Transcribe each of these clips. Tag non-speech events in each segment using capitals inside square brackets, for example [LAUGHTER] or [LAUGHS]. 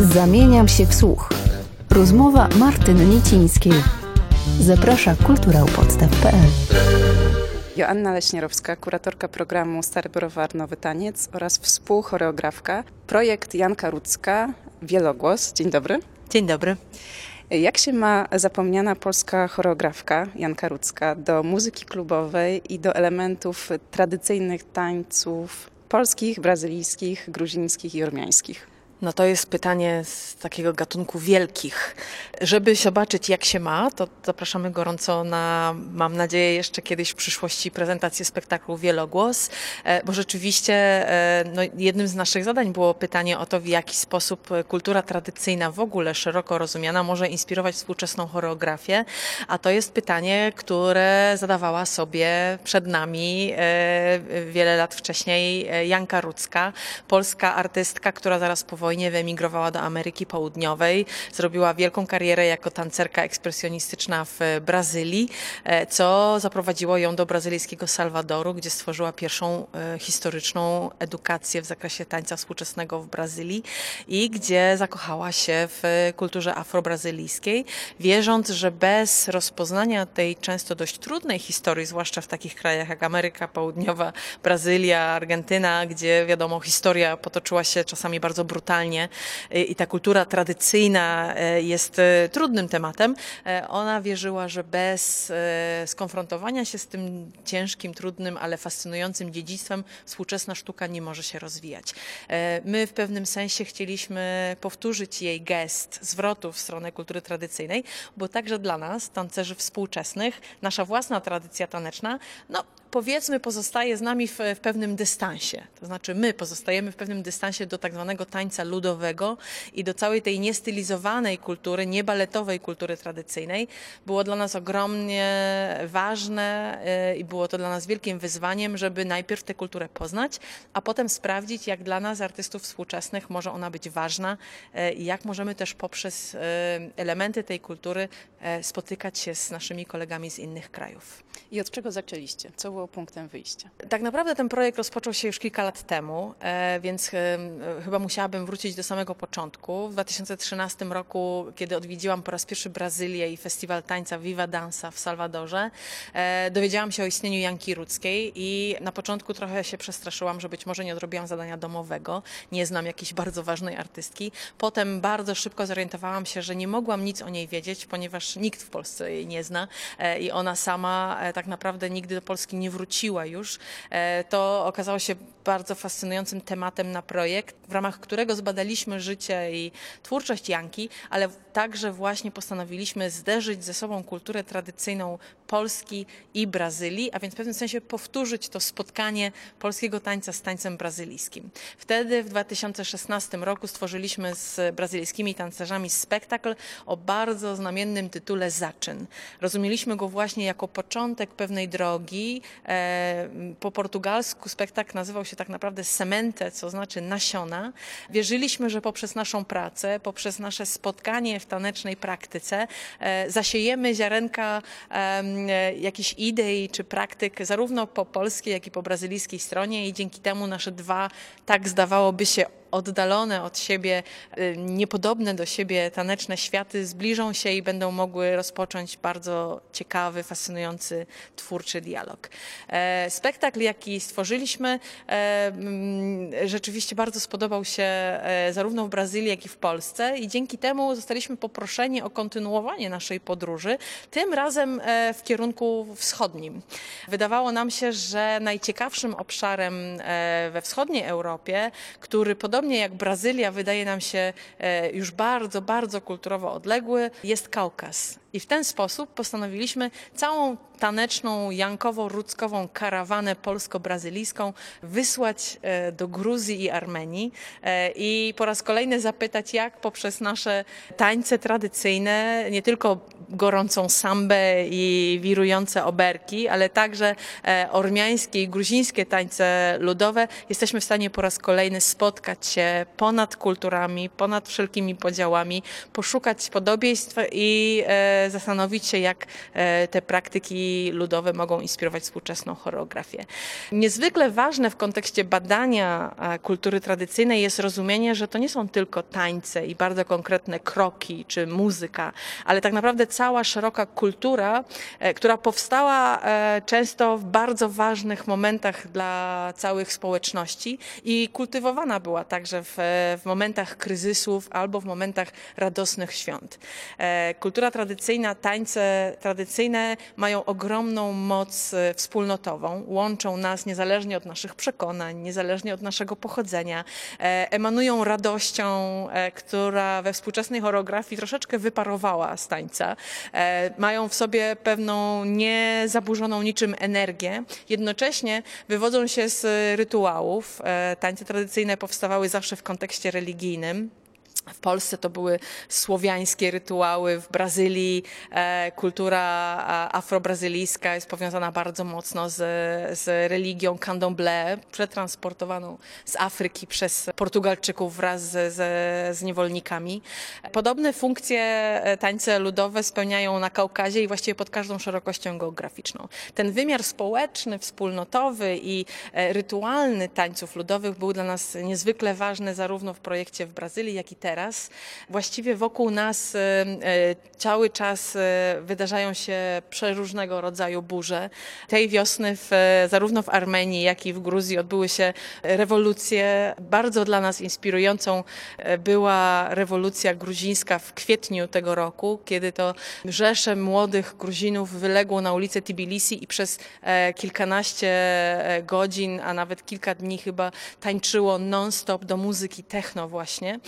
Zamieniam się w słuch. Rozmowa Martyny Niecińskiej. Zaprasza kulturałpodstaw.pl Joanna Leśnierowska, kuratorka programu Stary Browar Nowy Taniec oraz współchoreografka. Projekt Janka Rudzka, Wielogłos. Dzień dobry. Dzień dobry. Jak się ma zapomniana polska choreografka Janka Rudzka do muzyki klubowej i do elementów tradycyjnych tańców polskich, brazylijskich, gruzińskich i ormiańskich? No to jest pytanie z takiego gatunku wielkich. Żeby zobaczyć, jak się ma, to zapraszamy gorąco na, mam nadzieję, jeszcze kiedyś w przyszłości prezentację spektaklu Wielogłos, e, bo rzeczywiście e, no, jednym z naszych zadań było pytanie o to, w jaki sposób kultura tradycyjna w ogóle szeroko rozumiana może inspirować współczesną choreografię, a to jest pytanie, które zadawała sobie przed nami e, wiele lat wcześniej Janka Rudzka, polska artystka, która zaraz po wojnie wojnie wyemigrowała do Ameryki Południowej, zrobiła wielką karierę jako tancerka ekspresjonistyczna w Brazylii, e, co zaprowadziło ją do brazylijskiego Salwadoru, gdzie stworzyła pierwszą e, historyczną edukację w zakresie tańca współczesnego w Brazylii i gdzie zakochała się w kulturze afrobrazylijskiej, wierząc, że bez rozpoznania tej często dość trudnej historii, zwłaszcza w takich krajach jak Ameryka Południowa, Brazylia, Argentyna, gdzie wiadomo, historia potoczyła się czasami bardzo brutalnie, i ta kultura tradycyjna e, jest e, trudnym tematem, ona wierzyła, że bez skonfrontowania się z tym ciężkim, trudnym, ale fascynującym dziedzictwem współczesna sztuka nie może się rozwijać. My w pewnym sensie chcieliśmy powtórzyć jej gest zwrotu w stronę kultury tradycyjnej, bo także dla nas, tancerzy współczesnych, nasza własna tradycja taneczna, no powiedzmy pozostaje z nami w, w pewnym dystansie. To znaczy my pozostajemy w pewnym dystansie do tak zwanego tańca ludowego i do całej tej niestylizowanej kultury, niebaletowej kultury tradycyjnej. Było dla nas ogromnie ważne y, i było to dla nas wielkim wyzwaniem, żeby najpierw tę kulturę poznać, a potem sprawdzić, jak dla nas, artystów współczesnych, może ona być ważna y, i jak możemy też poprzez y, elementy tej kultury spotykać się z naszymi kolegami z innych krajów. I od czego zaczęliście? Co było punktem wyjścia? Tak naprawdę ten projekt rozpoczął się już kilka lat temu, e, więc chyba musiałabym wrócić do samego początku. W 2013 roku, kiedy odwiedziłam po raz pierwszy Brazylię i festiwal tańca Viva Dansa w Salwadorze, e, dowiedziałam się o istnieniu Janki Rudzkiej i na początku trochę się przestraszyłam, że być może nie odrobiłam zadania domowego, nie znam jakiejś bardzo ważnej artystki. Potem bardzo szybko zorientowałam się, że nie mogłam nic o niej wiedzieć, ponieważ nikt w Polsce jej nie zna e, i ona sama tak naprawdę nigdy do Polski nie wróciła już. To okazało się bardzo fascynującym tematem na projekt, w ramach którego zbadaliśmy życie i twórczość Janki, ale także właśnie postanowiliśmy zderzyć ze sobą kulturę tradycyjną Polski i Brazylii, a więc w pewnym sensie powtórzyć to spotkanie polskiego tańca z tańcem brazylijskim. Wtedy w 2016 roku stworzyliśmy z brazylijskimi tancerzami spektakl o bardzo znamiennym tytule Zaczyn. Rozumieliśmy go właśnie jako początek pewnej drogi. E, po portugalsku spektakl nazywał się tak naprawdę Semente, co znaczy nasiona. Wierzyliśmy, że poprzez naszą pracę, poprzez nasze spotkanie w tanecznej praktyce e, zasiejemy ziarenka jakichś idei czy praktyk zarówno po polskiej, jak i po brazylijskiej stronie i dzięki temu nasze dwa, tak zdawałoby się, oddalone od siebie, y, niepodobne do siebie taneczne światy zbliżą się i będą mogły rozpocząć bardzo ciekawy, fascynujący, twórczy dialog. E, spektakl, jaki stworzyliśmy, e, mm, rzeczywiście bardzo spodobał się e, zarówno w Brazylii, jak i w Polsce i dzięki temu zostaliśmy poproszeni o kontynuowanie naszej podróży, tym razem w kierunku wschodnim. Wydawało nam się, że najciekawszym obszarem we wschodniej Europie, który podobnie podobnie jak Brazylia wydaje nam się e, już bardzo, bardzo kulturowo odległy, jest Kaukaz. I w ten sposób postanowiliśmy całą taneczną, jankowo-rudzkową karawanę polsko-brazylijską wysłać e, do Gruzji i Armenii e, i po raz kolejny zapytać, jak poprzez nasze tańce tradycyjne, nie tylko gorącą sambę i wirujące oberki, ale także ormiańskie i gruzińskie tańce ludowe, jesteśmy w stanie po raz kolejny spotkać się ponad kulturami, ponad wszelkimi podziałami, poszukać podobieństw i e, zastanowić się, jak e, te praktyki ludowe mogą inspirować współczesną choreografię. Niezwykle ważne w kontekście badania e, kultury tradycyjnej jest rozumienie, że to nie są tylko tańce i bardzo konkretne kroki czy muzyka, ale tak naprawdę cała szeroka kultura, e, która powstała e, często w bardzo ważnych momentach dla całych społeczności i kultywowana była także w, w momentach kryzysów albo w momentach radosnych świąt. E, kultura tradycyjna, tańce tradycyjne mają ogromną moc wspólnotową, łączą nas niezależnie od naszych przekonań, niezależnie od naszego pochodzenia, emanują radością, która we współczesnej choreografii troszeczkę wyparowała z tańca. Mają w sobie pewną niezaburzoną niczym energię. Jednocześnie wywodzą się z rytuałów. E, tańce tradycyjne powstawały zawsze w kontekście religijnym. W Polsce to były słowiańskie rytuały, w Brazylii e, kultura afrobrazylijska jest powiązana bardzo mocno z, z religią candomblé, przetransportowaną z Afryki przez Portugalczyków wraz z, z, z niewolnikami. Podobne funkcje e, tańce ludowe spełniają na Kaukazie i właściwie pod każdą szerokością geograficzną. Ten wymiar społeczny, wspólnotowy i e, rytualny tańców ludowych był dla nas niezwykle ważny zarówno w projekcie w Brazylii, jak i teraz teraz. Właściwie wokół nas e, e, cały czas e, wydarzają się przeróżnego rodzaju burze. Tej wiosny w, zarówno w Armenii, jak i w Gruzji odbyły się rewolucje. Bardzo dla nas inspirującą była rewolucja gruzińska w kwietniu tego roku, kiedy to rzesze młodych Gruzinów wyległo na ulicę Tbilisi i przez kilkanaście godzin, a nawet kilka dni chyba tańczyło non-stop do muzyki techno właśnie.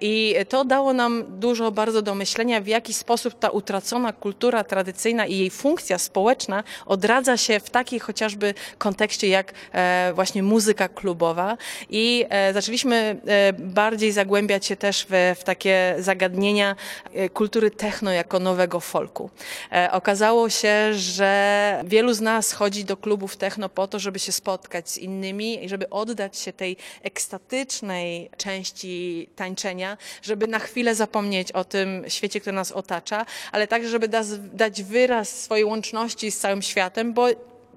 I to dało nam dużo bardzo do myślenia, w jaki sposób ta utracona kultura tradycyjna i jej funkcja społeczna odradza się w takiej chociażby kontekście jak e, właśnie muzyka klubowa. I e, zaczęliśmy e, bardziej zagłębiać się też w, w takie zagadnienia kultury techno jako nowego folku. Okazało się, że wielu z nas chodzi do klubów techno po to, żeby się spotkać z innymi i żeby oddać się tej ekstatycznej części tańczenia, żeby na chwilę zapomnieć o tym świecie, który nas otacza, ale także, żeby dać wyraz swojej łączności z całym światem, bo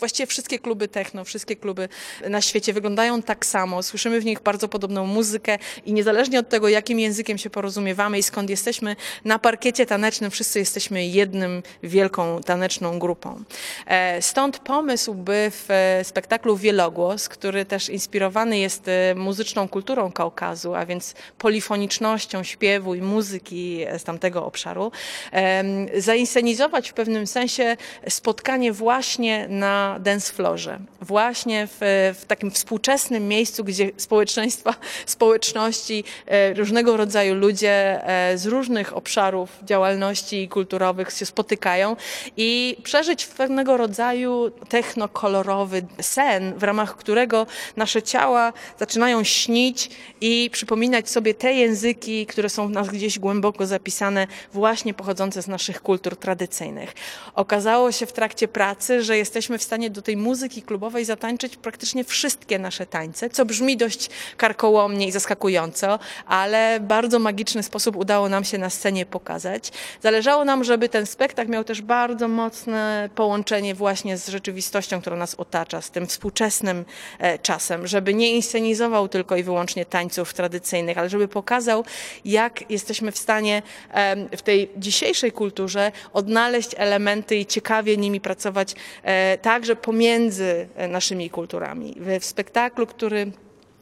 właściwie wszystkie kluby techno, wszystkie kluby na świecie wyglądają tak samo. Słyszymy w nich bardzo podobną muzykę i niezależnie od tego, jakim językiem się porozumiewamy i skąd jesteśmy, na parkiecie tanecznym wszyscy jesteśmy jednym wielką taneczną grupą. E, stąd pomysł, by w e, spektaklu Wielogłos, który też inspirowany jest e, muzyczną kulturą Kaukazu, a więc polifonicznością śpiewu i muzyki z tamtego obszaru, zainscenizować w pewnym sensie spotkanie właśnie na dance floorze. Właśnie w, w, takim współczesnym miejscu, gdzie społeczeństwa, [LAUGHS] społeczności, e, różnego rodzaju ludzie e, z różnych obszarów działalności kulturowych się spotykają i przeżyć pewnego rodzaju technokolorowy sen, w ramach którego nasze ciała zaczynają śnić i przypominać sobie te języki, które są w nas gdzieś głęboko zapisane, właśnie pochodzące z naszych kultur tradycyjnych. Okazało się w trakcie pracy, że jesteśmy w stanie stanie do tej muzyki klubowej zatańczyć praktycznie wszystkie nasze tańce, co brzmi dość karkołomnie i zaskakująco, ale bardzo magiczny sposób udało nam się na scenie pokazać. Zależało nam, żeby ten spektakl miał też bardzo mocne połączenie właśnie z rzeczywistością, która nas otacza, z tym współczesnym e, czasem, żeby nie inscenizował tylko i wyłącznie tańców tradycyjnych, ale żeby pokazał, jak jesteśmy w stanie w tej dzisiejszej kulturze odnaleźć elementy i ciekawie nimi pracować e, tak, także pomiędzy e, naszymi kulturami. W spektaklu, który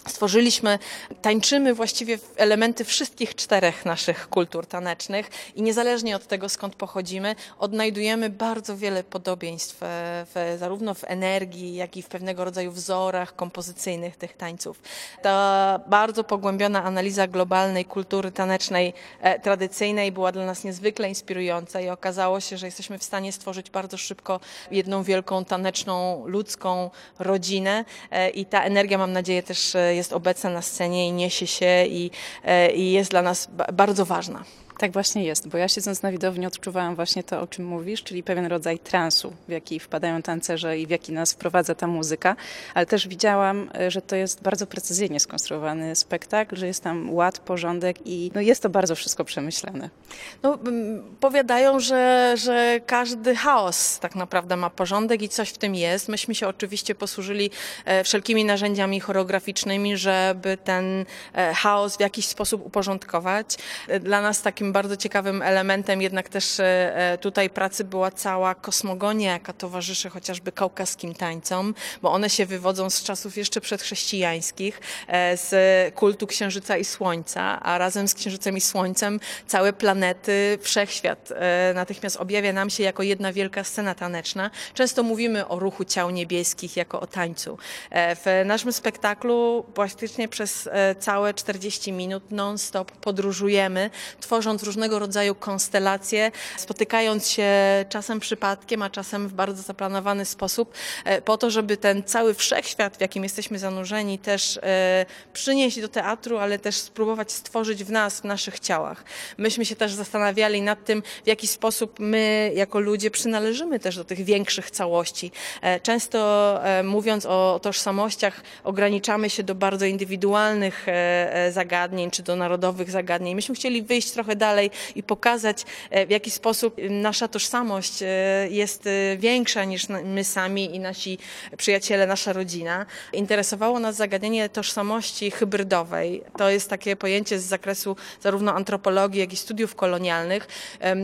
Stworzyliśmy, tańczymy właściwie elementy wszystkich czterech naszych kultur tanecznych i niezależnie od tego, skąd pochodzimy, odnajdujemy bardzo wiele podobieństw w, zarówno w energii, jak i w pewnego rodzaju wzorach kompozycyjnych tych tańców. Ta bardzo pogłębiona analiza globalnej kultury tanecznej e, tradycyjnej była dla nas niezwykle inspirująca i okazało się, że jesteśmy w stanie stworzyć bardzo szybko jedną wielką taneczną, ludzką rodzinę e, i ta energia, mam nadzieję, też e, jest obecna na scenie i niesie się i, e, i jest dla nas bardzo ważna. Tak właśnie jest, bo ja siedząc na widowni odczuwałam właśnie to, o czym mówisz, czyli pewien rodzaj transu, w jaki wpadają tancerze i w jaki nas wprowadza ta muzyka, ale też widziałam, e, że to jest bardzo precyzyjnie skonstruowany spektakl, że jest tam ład, porządek i no jest to bardzo wszystko przemyślane. No, powiadają, że, że każdy chaos tak naprawdę ma porządek i coś w tym jest. Myśmy się oczywiście posłużyli e, wszelkimi narzędziami choreograficznymi, żeby ten e, chaos w jakiś sposób uporządkować. Dla nas takim bardzo ciekawym elementem jednak też e, e, tutaj pracy była cała kosmogonia, jaka towarzyszy chociażby kaukaskim tańcom, bo one się wywodzą z czasów jeszcze przedchrześcijańskich, e, z kultu Księżyca i Słońca, a razem z Księżycem i Słońcem całe planety, wszechświat natychmiast objawia nam się jako jedna wielka scena taneczna. Często mówimy o ruchu ciał niebieskich jako o tańcu. W naszym spektaklu praktycznie przez całe 40 minut non-stop podróżujemy, tworząc różnego rodzaju konstelacje, spotykając się czasem przypadkiem, a czasem w bardzo zaplanowany sposób, e, po to, żeby ten cały wszechświat, w jakim jesteśmy zanurzeni, też e, przynieść do teatru, ale też spróbować stworzyć w nas, w naszych ciałach. Myśmy się też zastanawiali nad tym, w jaki sposób my, jako ludzie, przynależymy też do tych większych całości. E, często mówiąc o tożsamościach, ograniczamy się do bardzo indywidualnych zagadnień, czy do narodowych zagadnień. Myśmy chcieli wyjść trochę dalej i pokazać, e, w jaki sposób nasza tożsamość e, jest e, większa niż my sami i nasi przyjaciele, nasza rodzina. Interesowało nas zagadnienie tożsamości hybrydowej. To jest takie pojęcie z zakresu zarówno antropologii, jak i studiów kolonialnych,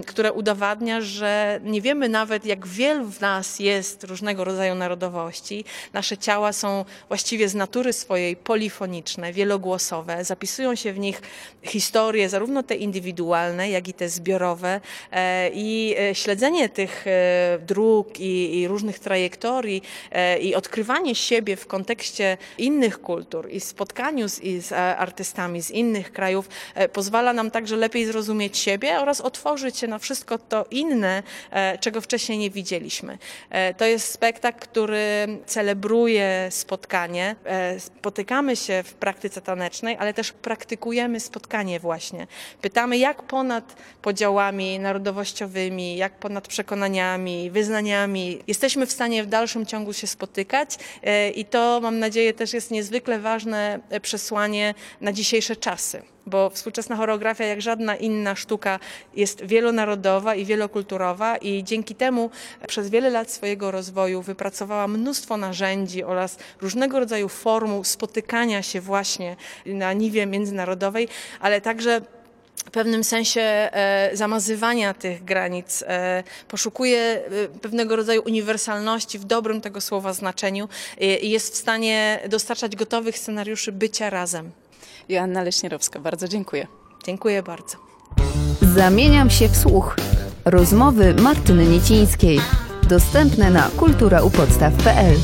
które udowadnia, że nie wiemy nawet, jak wielu w nas jest różnego rodzaju narodowości. Nasze ciała są właściwie z natury swojej polifoniczne, wielogłosowe. Zapisują się w nich historie, zarówno te indywidualne, indywidualne, jak i te zbiorowe e, i e, śledzenie tych e, dróg i, i różnych trajektorii i odkrywanie siebie w kontekście innych kultur i spotkaniu z, i z artystami z innych krajów pozwala nam także lepiej zrozumieć siebie oraz otworzyć się na wszystko to inne, czego wcześniej nie widzieliśmy. To jest spektakl, który celebruje spotkanie. Spotykamy się w praktyce tanecznej, ale też praktykujemy spotkanie właśnie. Pytamy, jak jak ponad podziałami narodowościowymi, jak ponad przekonaniami, wyznaniami jesteśmy w stanie w dalszym ciągu się spotykać e, i to mam nadzieję też jest niezwykle ważne e, przesłanie na dzisiejsze czasy bo współczesna choreografia, jak żadna inna sztuka, jest wielonarodowa i wielokulturowa i dzięki temu przez wiele lat swojego rozwoju wypracowała mnóstwo narzędzi oraz różnego rodzaju formuł spotykania się właśnie na niwie międzynarodowej, ale także w pewnym sensie e, zamazywania tych granic, e, poszukuje e, pewnego rodzaju uniwersalności w dobrym tego słowa znaczeniu i jest w stanie dostarczać gotowych scenariuszy bycia razem. Joanna Leśnierowska, bardzo dziękuję. Dziękuję bardzo. Zamieniam się w słuch. Rozmowy Martyny Niecińskiej. Dostępne na kulturaupodstaw.pl